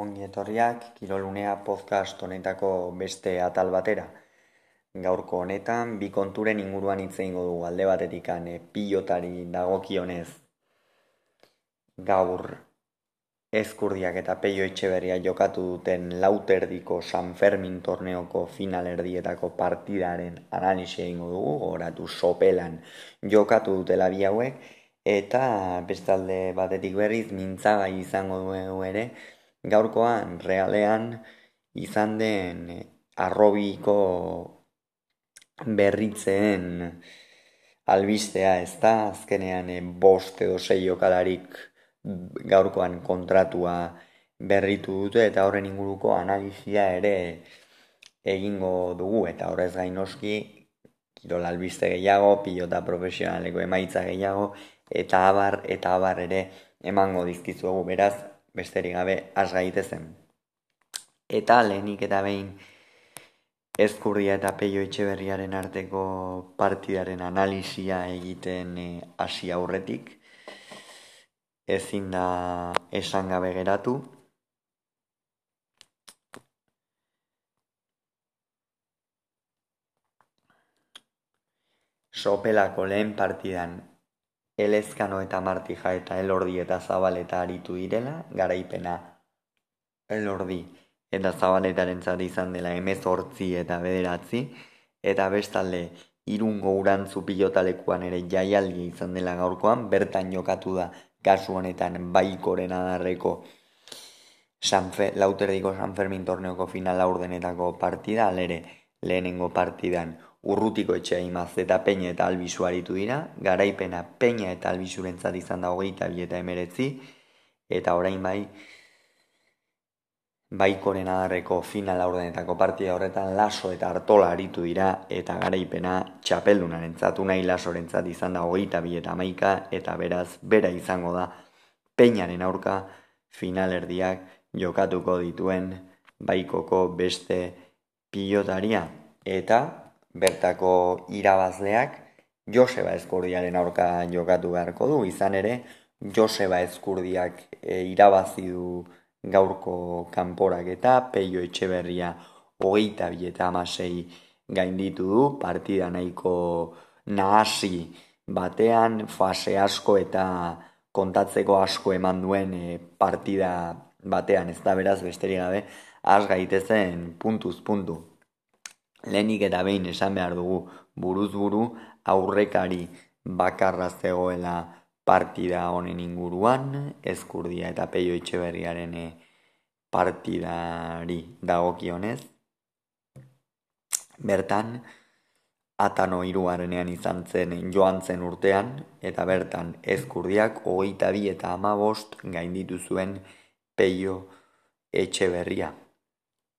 Ongi etorriak Kirolunea podcast honetako beste atal batera. Gaurko honetan bi konturen inguruan hitze eingo dugu alde batetik e, pilotari dagokionez gaur ezkurdiak eta peio etxeberria jokatu duten lauterdiko San Fermin torneoko finalerdietako partidaren analisi egingo dugu, oratu sopelan jokatu dutela bi hauek, eta bestalde batetik berriz mintzagai izango dugu ere, gaurkoan realean izan den eh, arrobiko berritzen albistea ez da, azkenean e, bost edo sei jokalarik gaurkoan kontratua berritu dute eta horren inguruko analizia ere egingo dugu. Eta horrez gain noski kirol albiste gehiago, pilota profesionaleko emaitza gehiago eta abar eta abar ere emango dizkizuegu. Beraz besterik gabe has gaitezen. Eta lehenik eta behin ezkurria eta peio etxeberriaren arteko partidaren analizia egiten eh, hasi aurretik. Ezin da esan gabe geratu. Sopelako lehen partidan Elezkano eta Martija eta Elordi eta Zabaleta aritu direla, garaipena. Elordi eta Zabaletaren zati izan dela emezortzi eta bederatzi, eta bestalde irungo urantzu pilotalekuan ere jaialdi izan dela gaurkoan, bertan jokatu da kasu honetan baikoren adarreko Sanfe, lauterdiko San Fermin torneoko final aurdenetako partida, alere lehenengo partidan urrutiko etxea imaz eta peina eta albizu aritu dira, garaipena peina eta albizuren izan da hogeita bi eta emeretzi, eta orain bai, baikoren adarreko final aurdenetako partida horretan laso eta artola aritu dira, eta garaipena txapeldunaren nahi lasoren izan da hogeita bi eta maika, eta beraz, bera izango da, peinaren aurka finalerdiak jokatuko dituen baikoko beste pilotaria. Eta bertako irabazleak Joseba Eskurdiaren aurka jokatu beharko du, izan ere Joseba Eskurdiak e, irabazi du gaurko kanporak eta peio etxeberria hogeita bi eta amasei gainditu du, partida nahiko nahasi batean, fase asko eta kontatzeko asko eman duen e, partida batean, ez da beraz besterik gabe, az gaitezen puntuz puntu. Lehenik eta behin esan behar dugu buruz buru aurrekari bakarra zegoela partida honen inguruan, ezkurdia eta peio itxeberriaren eh, partidari dagokionez. Bertan, atano iruarenean izan zen joan zen urtean, eta bertan ezkurdiak hogeita bi eta amabost gainditu zuen peio etxeberria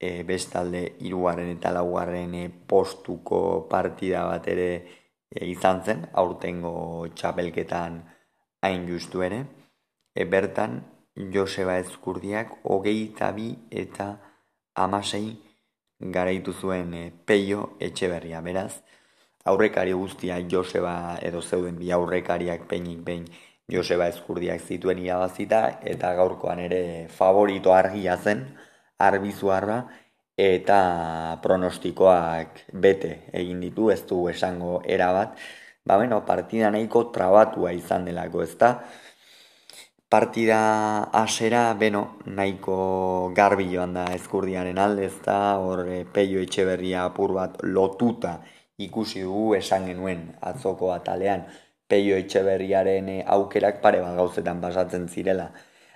e, bestalde iruaren eta laugarren e, postuko partida bat ere e, izan zen, aurtengo txapelketan hain justu ere. E, bertan, Joseba Ezkurdiak hogei eta bi eta amasei garaitu zuen e, peio etxe berria, beraz. Aurrekari guztia Joseba edo zeuden bi aurrekariak peinik behin Joseba Ezkurdiak zituen irabazita eta gaurkoan ere favorito argia zen, arbizuarra eta pronostikoak bete egin ditu, ez du esango erabat, ba bueno, partida nahiko trabatua izan delako, ez da? Partida asera, beno, nahiko garbi joan da eskurdiaren alde, ez da, hor eh, peio etxe berria apur bat lotuta ikusi dugu esan genuen atzoko atalean, peio etxe berriaren eh, aukerak pare bat gauzetan pasatzen zirela,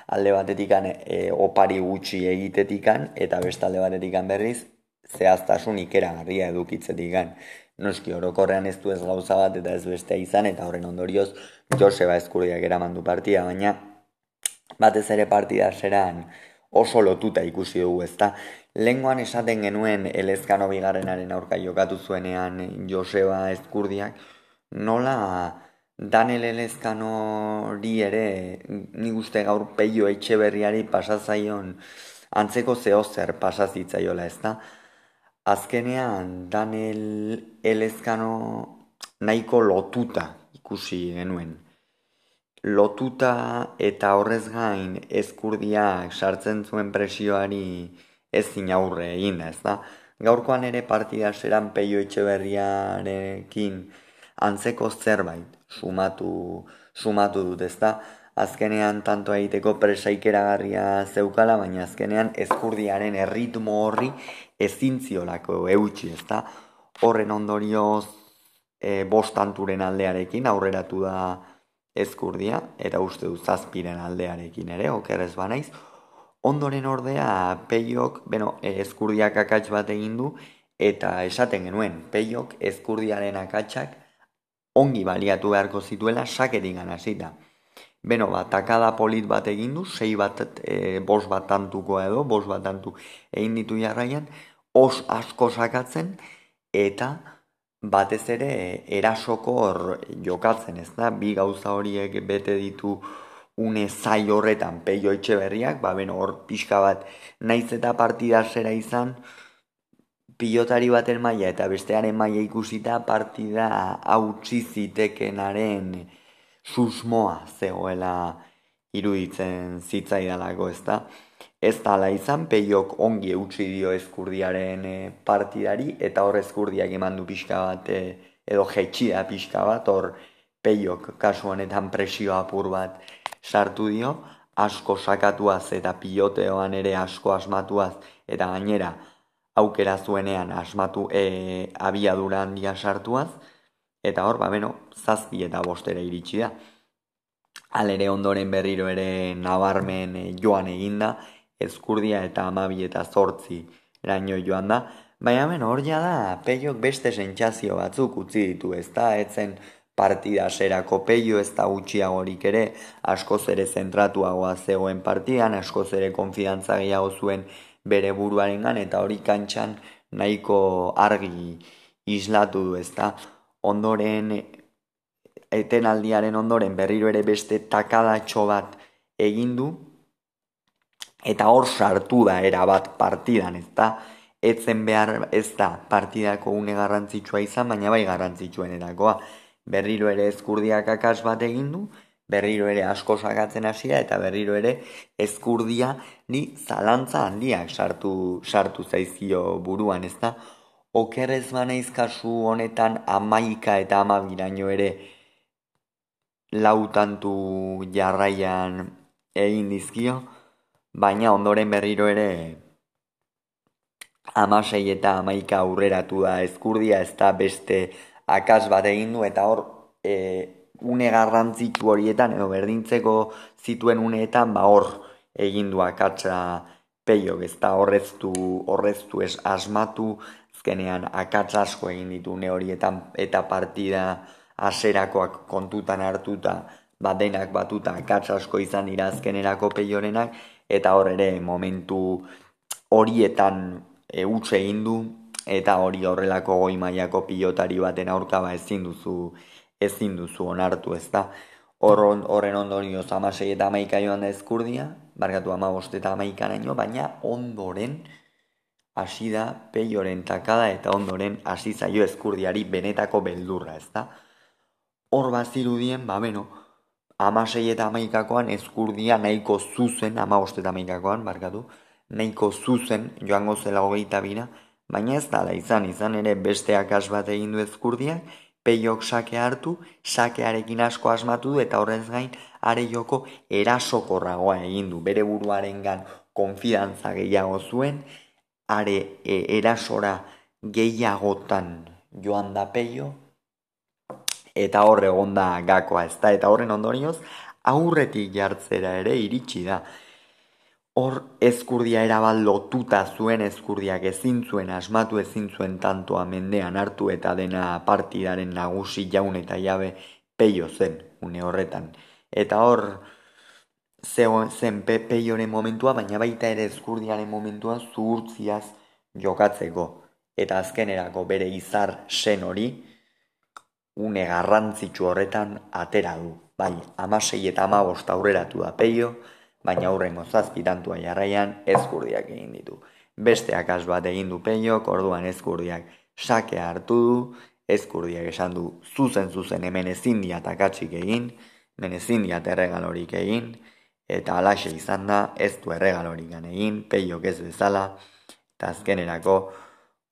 alde batetikan e, opari gutxi egitetikan eta beste alde batetikan berriz zehaztasun ikeragarria edukitzetikan. Noski orokorrean ez du ez gauza bat eta ez bestea izan eta horren ondorioz Joseba Eskurdiak eraman du partia, baina batez ere partida zeran oso lotuta ikusi dugu ezta. Lenguan esaten genuen elezkano bigarrenaren aurka jokatu zuenean Joseba Eskurdiak nola Daniel Elezkano ere, ni guzti gaur peio etxe berriari pasazaion antzeko zeo zer pasazitzaiola ez da. Azkenean, Daniel Elezkano nahiko lotuta ikusi genuen. lotuta eta horrez gain eskurdiak sartzen zuen presioari ezin aurre egin ez da? Gaurkoan ere partida zeran peio etxeberriarekin antzeko zerbait sumatu, sumatu dut, ez da? Azkenean tanto egiteko presaikeragarria zeukala, baina azkenean eskurdiaren erritmo horri ezin ziolako eutxi, ez da? Horren ondorioz e, bostanturen aldearekin aurreratu da eskurdia, eta uste du zazpiren aldearekin ere, okerrez banaiz, ondoren ordea peiok, bueno, eskurdiak akats bat egin du, eta esaten genuen, peiok eskurdiaren akatsak ongi baliatu beharko zituela saketik ganazita. Beno, bat, takada polit bat egin du, sei bat, e, bos bat tantuko edo, bos bat tantu egin ditu jarraian, os asko sakatzen, eta batez ere erasoko hor jokatzen, ez da? Bi gauza horiek bete ditu une zai horretan peio etxe berriak, ba, beno, hor pixka bat, naiz eta partida zera izan, pilotari baten maila eta bestearen maila ikusita partida hautsi zitekenaren susmoa zegoela iruditzen zitzaidalako, ez da? Ez da ala izan, peiok ongi eutxi dio eskurdiaren eh, partidari, eta hor eskurdiak eman du pixka bat, eh, edo jetxia pixka bat, hor peiok kasu honetan presio apur bat sartu dio, asko sakatuaz eta piloteoan ere asko asmatuaz, eta gainera aukera zuenean asmatu e, abiadura handia sartuaz, eta hor, ba, beno, zazpi eta bostera iritsi da. Alere ondoren berriro ere nabarmen eh, joan eginda, ezkurdia eta amabi eta zortzi eraino joan da, baina ben hor da, peiok beste sentsazio batzuk utzi ditu, ez da, etzen partida serako peio ez da gutxiagorik ere, askoz ere zentratuagoa zegoen partidan, askoz ere konfidantza gehiago zuen bere buruarengan eta hori kantxan nahiko argi islatu du, ez da, ondoren etenaldiaren ondoren berriro ere beste takadatxo bat egin du eta hor sartu da era bat partidan, ez da? Etzen behar ez da partidako une garrantzitsua izan, baina bai garrantzitsuen erakoa. Berriro ere ezkurdiak akas bat egin du, berriro ere asko sagatzen hasia eta berriro ere ezkurdia ni zalantza handiak sartu, sartu zaizio buruan, ez da? Okerrez banaiz kasu honetan amaika eta amabiraino ere lautantu jarraian egin dizkio, baina ondoren berriro ere amasei eta amaika aurreratu da ezkurdia ez da beste akas bat egin du eta hor e, une garrantzitu horietan edo berdintzeko zituen uneetan ba hor egin du akatsa peiok ez horreztu, horreztu ez asmatu. Azkenean akats asko egin ditu une horietan eta partida aserakoak kontutan hartuta badenak batuta akats asko izan dira azkenerako peiorenak. Eta hor ere momentu horietan e, utxe egin du. Eta hori horrelako goi mailako pilotari baten aurka ba ezin duzu ezin duzu onartu ez da horren on, ondorioz amasei eta amaika joan da ezkurdia barkatu amabost eta amaika naino baina ondoren hasi da peioren takada eta ondoren hasi zaio ezkurdiari benetako beldurra ez da hor bazirudien, ba, beno, amasei eta amaikakoan ezkurdia nahiko zuzen, ama eta amaikakoan, barkatu, nahiko zuzen joango zela hogeita bina, baina ez dala izan, izan ere beste akas bat egin du ezkurdia, peiok sake hartu, sakearekin asko asmatu du, eta horrez gain, are joko erasokorragoa egin du, bere buruaren gan konfidantza gehiago zuen, are e, erasora gehiagotan joan da peio, eta hor egon da gakoa, ez da, eta horren ondorioz, aurretik jartzera ere iritsi da. Hor ezkurdia erabal lotuta zuen ezkurdiak ezin zuen, asmatu ezin zuen tantoa mendean hartu eta dena partidaren nagusi jaun eta jabe peio zen, une horretan. Eta hor, zen pe, peioren momentua, baina baita ere ezkurdiaren momentua zuhurtziaz jokatzeko. Eta azkenerako bere izar sen hori, une garrantzitsu horretan atera du. Bai, amasei eta amabost aurreratu da peio, baina aurrengo zazpitantua jarraian ezkurdiak egin ditu. Beste akas bat egin du peio, orduan ezkurdiak sakea hartu du, ezkurdiak esan du zuzen zuzen hemen ezin diat akatsik egin, den ezin erregalorik egin, eta alaxe izan da, ez du erregalorik egin, peiok ez bezala, eta azkenerako,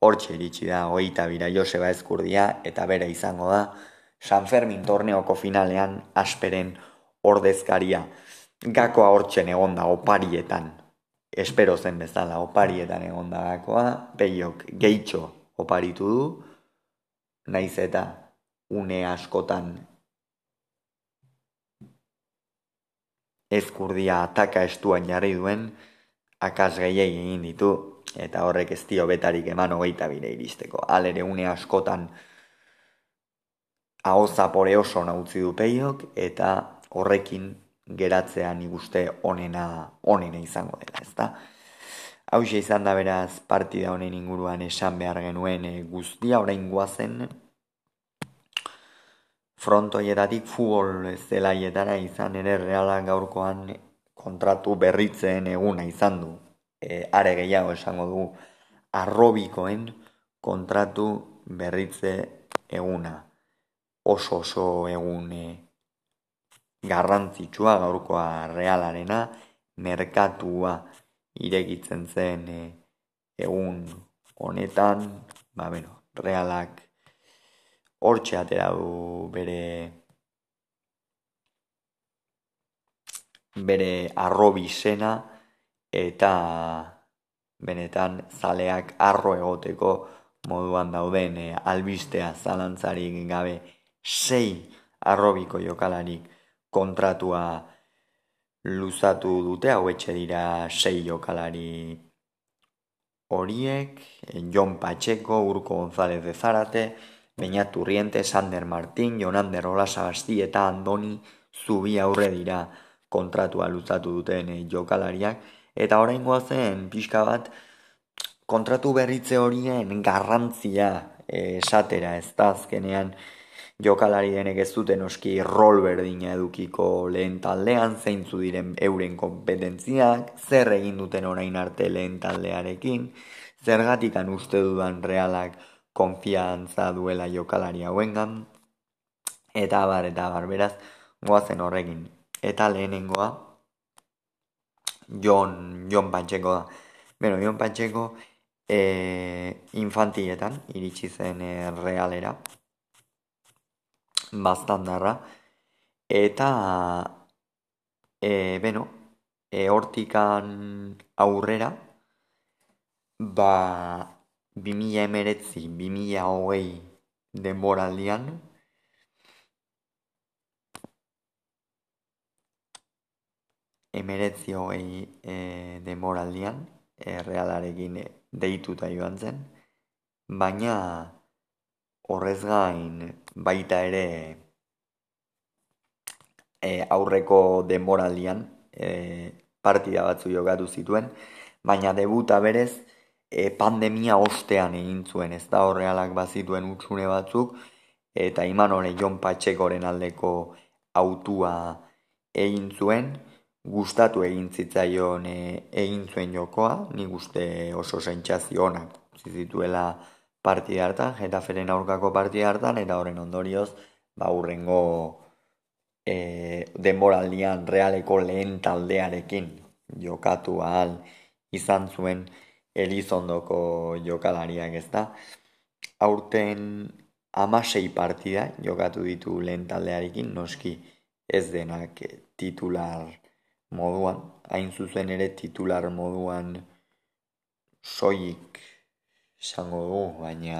hortxe iritsi da, hogeita bira Joseba Ezkurdia, eta bere izango da, San Fermin torneoko finalean asperen ordezkaria. Gakoa hortzen egon da oparietan. Espero zen bezala oparietan egon da gakoa. Peiok gehitxo oparitu du. Naiz eta une askotan ezkurdia ataka estuan jarri duen akas gehiei egin ditu eta horrek ez dio betarik eman hogeita bire iristeko. Alere une askotan hau zapore oso nautzi du peiok, eta horrekin geratzean iguste onena, onena izango dela, ezta? Hau izan da beraz partida honen inguruan esan behar genuen e, guztia orain guazen frontoietatik futbol zelaietara izan ere realak gaurkoan kontratu berritzen eguna izan du. E, are gehiago esango du arrobikoen kontratu berritze eguna oso oso egun e, garrantzitsua gaurkoa realarena, merkatua iregitzen zen e, egun honetan, ba, bueno, realak hortxe atera du bere bere arrobi zena eta benetan zaleak arro egoteko moduan dauden e, albistea zalantzarik gabe sei arrobiko jokalarik kontratua luzatu dute, hau etxe dira sei jokalari horiek, Jon Pacheco, Urko González de Zarate, Beñat Turriente, Sander Martín, Jonander Ola Sabasti eta Andoni Zubi aurre dira kontratua luzatu duten jokalariak. Eta orain zen pixka bat kontratu berritze horien garrantzia esatera ez da azkenean jokalari denek ez duten oski rol berdina edukiko lehen taldean, zeintzu diren euren kompetentziak, zer egin duten orain arte lehen taldearekin, zergatikan uste dudan realak konfiantza duela jokalari hauengan, eta bar, eta bar, beraz, goazen horrekin. Eta lehenengoa, Jon, Jon Pantxeko da. Beno, Jon Pantxeko e, infantietan iritsi zen e, realera, bastandarra eta e, beno e, hortikan aurrera ba 2000 emeretzi 2000 hogei denboraldian emeretzi hogei e, denboraldian e, realarekin deituta joan zen. Baina horrez gain baita ere e, aurreko denboraldian e, partida batzu jokatu zituen, baina debuta berez e, pandemia ostean egin zuen, ez da horrealak bazituen utxune batzuk, eta iman hori Jon Patxekoren aldeko autua egin zuen, gustatu egin zitzaion e, egin zuen jokoa, nik uste oso sentsazionak zituela partida hartan, Getaferen aurkako partida hartan, eta horren ondorioz, ba, urrengo e, denboraldian realeko lehen taldearekin jokatu ahal izan zuen Elizondoko jokalariak ez da. Aurten amasei partida jokatu ditu lehen taldearekin, noski ez denak titular moduan, hain zuzen ere titular moduan soik esango du, baina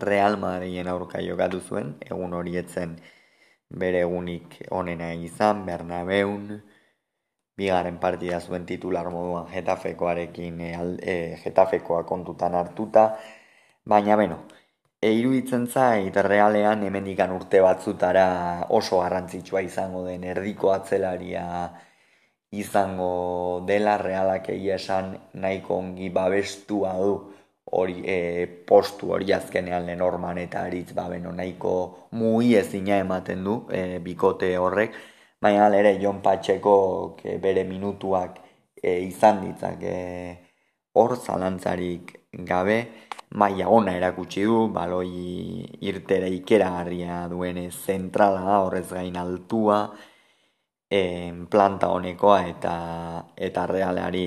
Real Madriden aurka jokatu zuen, egun horietzen bere egunik onena izan, Bernabeun, bigarren partida zuen titular moduan Getafekoarekin, e, e, Getafekoa kontutan hartuta, baina beno, e, iruditzen zait realean hemendikan urte batzutara oso garrantzitsua izango den erdiko atzelaria izango dela realak egia esan nahiko ongi babestua du. Hori e, postu hori azkenean lenorman eta aritz babeno nahiko mui ezina ematen du e, bikote horrek. Baina ere Jon Patxeko bere minutuak e, izan ditzak e, hor zalantzarik gabe. Maila ona erakutsi du, baloi irtere ikeragarria duen zentrala horrez gain altua, en planta honekoa eta eta realeari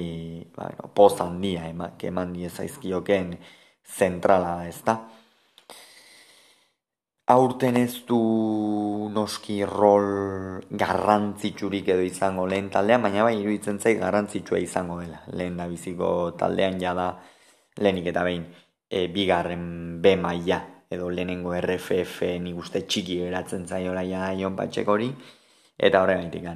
bueno, poz handia eman die zaizkioken zentrala da. Aurten ez du noski rol garrantzitsurik edo izango lehen taldean, baina bai iruditzen zait garrantzitsua izango dela. Lehen da biziko taldean jada lehenik eta behin e, bigarren B maila edo lehenengo RFF nik uste txiki geratzen zaiola ja Ion Patxek hori eta horregaitik.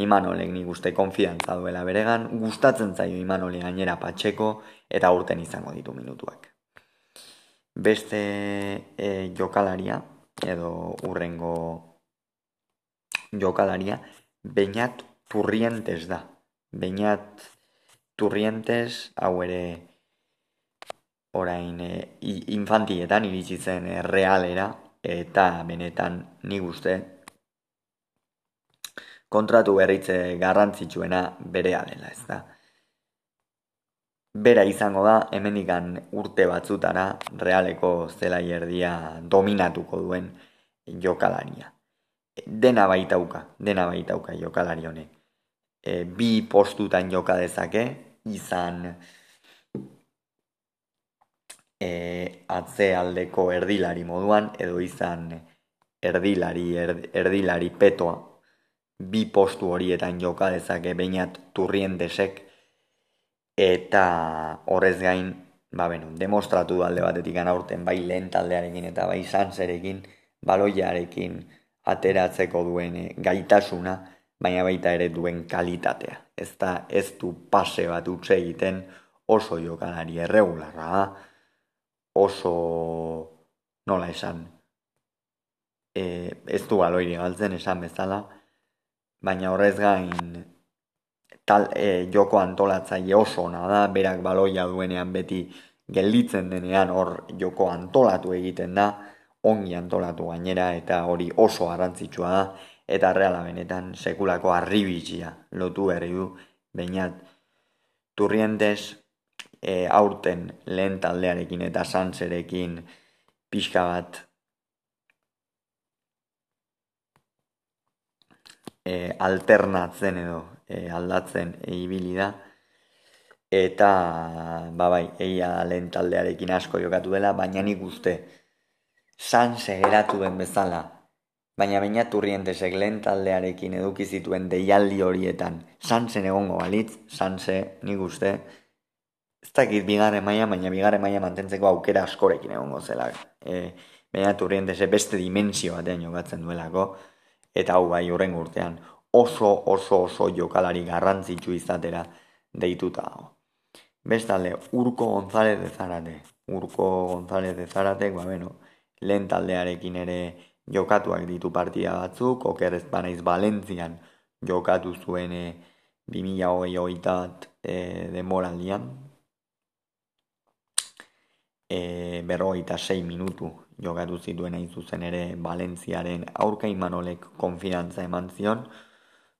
Imanolek nik uste konfidantza duela beregan, gustatzen zaio Imanole gainera Patxeko eta urten izango ditu minutuak. Beste e, jokalaria, edo urrengo jokalaria, bainat turrientes da. Bainat turrientes, hau ere orain e, infantietan iritsi zen e, realera eta benetan ni uste kontratu berritze garrantzitsuena berea dela, ez da. Bera izango da, hemenikan urte batzutara realeko zelai erdia dominatuko duen jokalaria. Dena baitauka, dena baitauka jokalari honek. E, bi postutan joka dezake, izan e, atze aldeko erdilari moduan, edo izan erdilari, erdilari petoa, bi postu horietan joka dezake, bainat turrientesek, eta horrez gain, ba beno, demostratu alde batetik aurten bai lehen taldearekin eta bai sanserekin, baloiarekin ateratzeko duen eh, gaitasuna, baina baita ere duen kalitatea. Ez da ez du pase bat utxe egiten oso jokalari erregularra, oso nola esan, e, ez du baloiri galtzen esan bezala, baina horrez gain tal, e, joko antolatzaile oso ona da, berak baloia duenean beti gelditzen denean hor joko antolatu egiten da, ongi antolatu gainera eta hori oso garrantzitsua da, eta reala benetan sekulako arribitxia lotu berri du, bainat turrientes e, aurten lehen taldearekin eta santzerekin pixka bat e, alternatzen edo e, aldatzen ibili da. Eta ba bai eia lehen taldearekin asko jokatu dela baina nik uste san segeratu den bezala. Baina baina turrientesek lehen taldearekin eduki zituen deialdi horietan sansen egongo balitz sanse nik uste ez dakit bigarren maia baina bigarren maia mantentzeko aukera askorekin egongo zela. E, baina turrientese beste dimensio batean jokatzen duelako eta hau bai urren urtean oso oso oso jokalari garrantzitsu izatera deituta dago. Bestalde, Urko González de Zarate. Urko González de Zarate, ba, bueno, lehen taldearekin ere jokatuak ditu partida batzuk, oker ez banaiz Valentzian jokatu zuen e, 2008 oitat e, demoraldian. E, berrogeita 6 minutu jokatu zituen hain zuzen ere Valentziaren aurka imanolek konfidantza eman zion,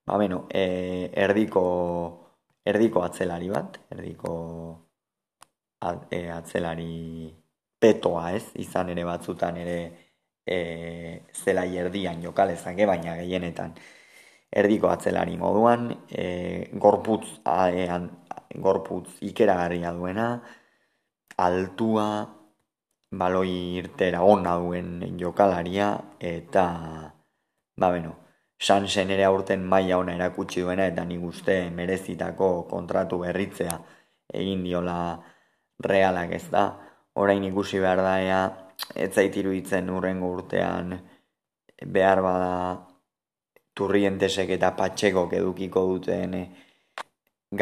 ba, bueno, e, erdiko, erdiko atzelari bat, erdiko e, atzelari petoa ez, izan ere batzutan ere e, zela erdian jokalezake, baina gehienetan. Erdiko atzelari moduan, e, gorputz, aean, gorputz ikeragarria duena, altua, baloi irtera ona duen jokalaria, eta, ba, beno, Sansen ere aurten maila ona erakutsi duena eta nik uste merezitako kontratu berritzea egin diola realak ez da. Orain ikusi behar da ea, ez zaitiru itzen urrengo urtean behar bada turrientesek eta patxekok edukiko duten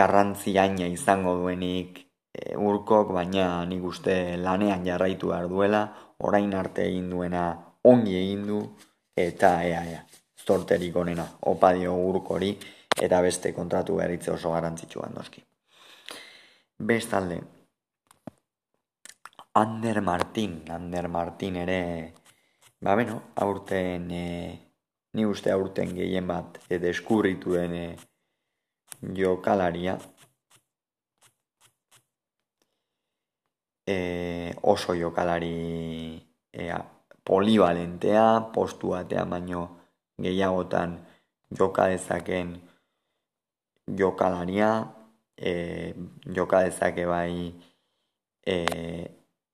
garrantzi aina izango duenik e, urkok, baina nik uste lanean jarraitu behar duela, orain arte egin duena ongi egin du eta ea ea zorterik onena, opa dio urkori, eta beste kontratu beharitze oso garantzitsua noski. Bestalde, Ander Martin, Ander Martin ere, ba beno, aurten, e, ni uste aurten gehien bat, e, deskurritu den e, jokalaria, e, oso jokalari e, polibalentea, postu batea baino gehiagotan joka dezaken jokalaria, e, joka dezake bai e,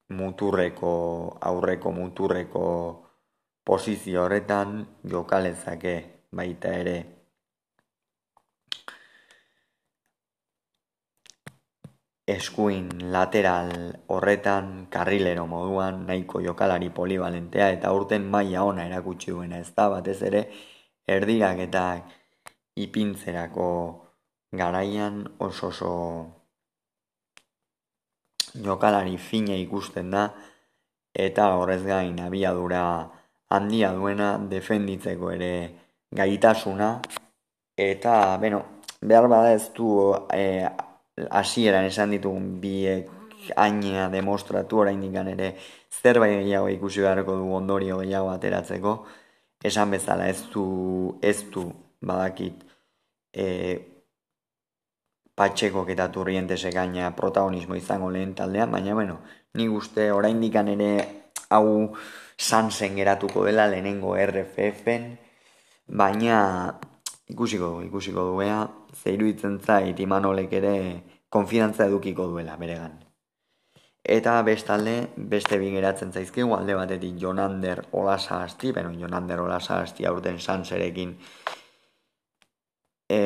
muturreko, aurreko muturreko posizio horretan jokalezake baita ere eskuin lateral horretan karrilero moduan nahiko jokalari polibalentea eta urten maila ona erakutsi duena. Ez da batez ere erdirak eta ipintzerako garaian oso oso jokalari fine ikusten da. Eta horrez gain abiadura handia duena defenditzeko ere gaitasuna. Eta beno, behar bada ez du e, hasieran esan ditugun biek ainea demostratu oraindik ere zerbait gehiago ikusi beharko du ondorio gehiago ateratzeko. Esan bezala ez du ez du badakit e, patxeko eta turrientese gaina protagonismo izango lehen taldean, baina bueno, nik uste oraindik ere hau sansen geratuko dela lehenengo RFF-en, baina ikusiko ikusiko duea, zeiru itzen zait imanolek ere konfidantza edukiko duela beregan. Eta bestalde, beste bin geratzen zaizkigu, alde batetik Jonander Olasa Asti, beno Jonander Olasa Asti aurten sanserekin e,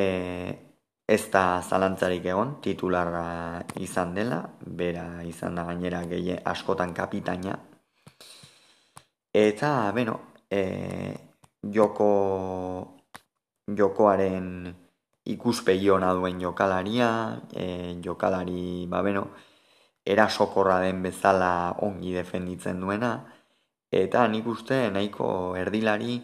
ez da zalantzarik egon, titularra izan dela, bera izan da gainera gehi askotan kapitaina. Eta, beno, e, joko jokoaren ikuspegi ona duen jokalaria, e, jokalari, ba beno, erasokorra den bezala ongi defenditzen duena, eta nik uste nahiko erdilari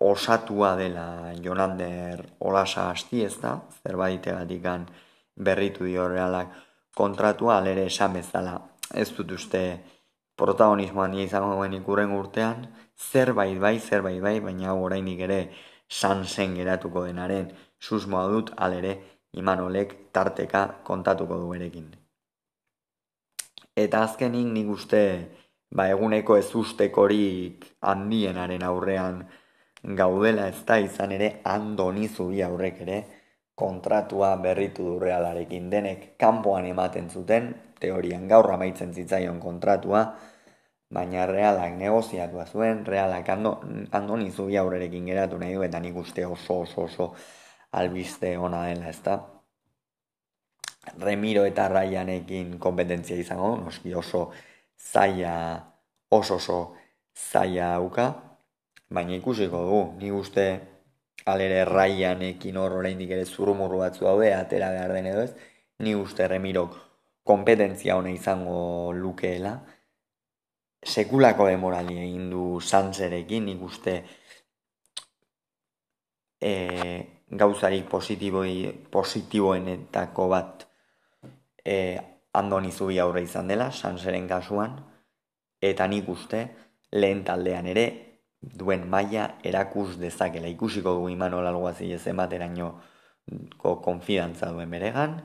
osatua dela Jonander olasa hasti ez da, zerbait egatikan berritu dio realak kontratua alere esan bezala. Ez dut uste protagonismoan izango duen ikurren urtean, zerbait bai, zerbait bai, baina hau orainik ere sansen geratuko denaren susmoa dut alere imanolek tarteka kontatuko du erekin. Eta azkenik nik uste ba, eguneko ez ustekorik handienaren aurrean gaudela ez da izan ere andoni zubi aurrek ere kontratua berritu du realarekin denek kanpoan ematen zuten, teorian gaur amaitzen zitzaion kontratua, baina realak negoziatua zuen, realak ando, andoni zubi aurrerekin geratu nahi du, eta nik uste oso oso oso albiste ona dela, ez? Remiro eta Ryanekin kompetentzia izango, noski oso zaila, oso oso zaila auka, baina ikusiko dugu, nik uste alere Ryanekin hor oraindik ere zurumurru batzu daude, atera behar den edo ez, nik uste Remirok kompetentzia ona izango lukeela, sekulako demorali egin du Sanserekin, nik uste e, gauzarik positiboi, positiboenetako bat e, andoni zubi aurre izan dela, Sanseren kasuan, eta nik uste lehen taldean ere duen maila erakus dezakela. Ikusiko du Imanol Alguazi ez emateraino konfidantza duen beregan,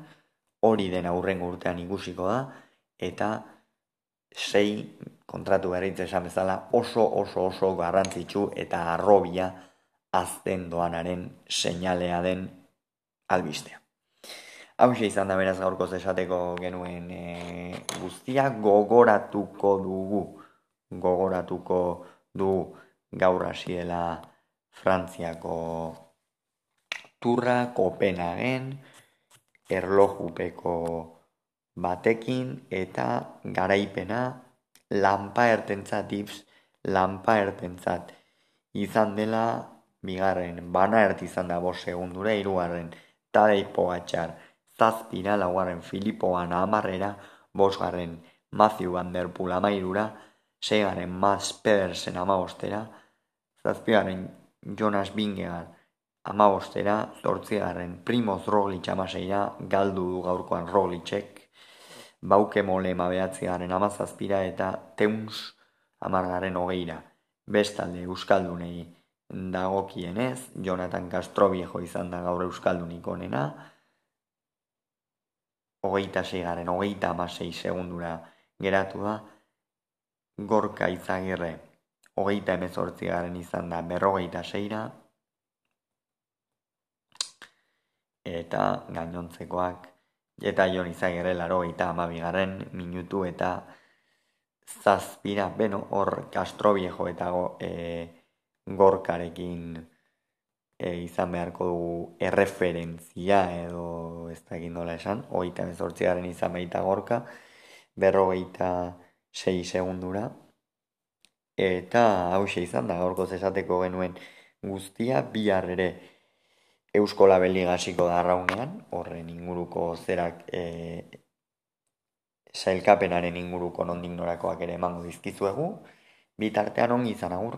hori den aurren urtean ikusiko da, eta sei kontratu berritze esan bezala oso oso oso garrantzitsu eta arrobia azten doanaren seinalea den albistea. Hau izan da beraz gaurko esateko genuen e, guztia gogoratuko dugu gogoratuko du gaur hasiela Frantziako turra Kopenhagen erlojupeko batekin eta garaipena lanpa ertentzat ips, lanpa ertentzat izan dela bigarren, bana erti izan da bos segundura, irugarren, tadei pogatxar, zazpira, laugarren, filipoan amarrera, bosgarren, Matthew Van Der Poel amairura, seigaren, Mas Pedersen amabostera, zazpigaren, Jonas Bingegar amabostera, zortzigarren, Primoz Roglic amaseira, galdu du gaurkoan Roglicek, bauke mole behatzi garen amazazpira eta teuns amargaren hogeira. Bestalde Euskaldunei dagokienez, Jonathan Castro viejo izan da gaur Euskaldunik onena, hogeita seigaren, hogeita amasei segundura geratu da, gorka izagirre hogeita emezortzi garen izan da berrogeita seira, eta gainontzekoak, eta jon izagirre laro eta amabigarren minutu eta zazpira, beno, hor Castro Viejo eta go, e, gorkarekin e, izan beharko dugu erreferentzia edo ez da egin dola esan, hogeita emezortziaren izan baita gorka, berrogeita sei segundura, eta hause izan da, gaurko esateko genuen guztia, bihar ere Euskola Beligasiko da raunean, horren inguruko zerak e, sailkapenaren inguruko nondik norakoak ere emango dizkizuegu, bitartean ongi izan agur.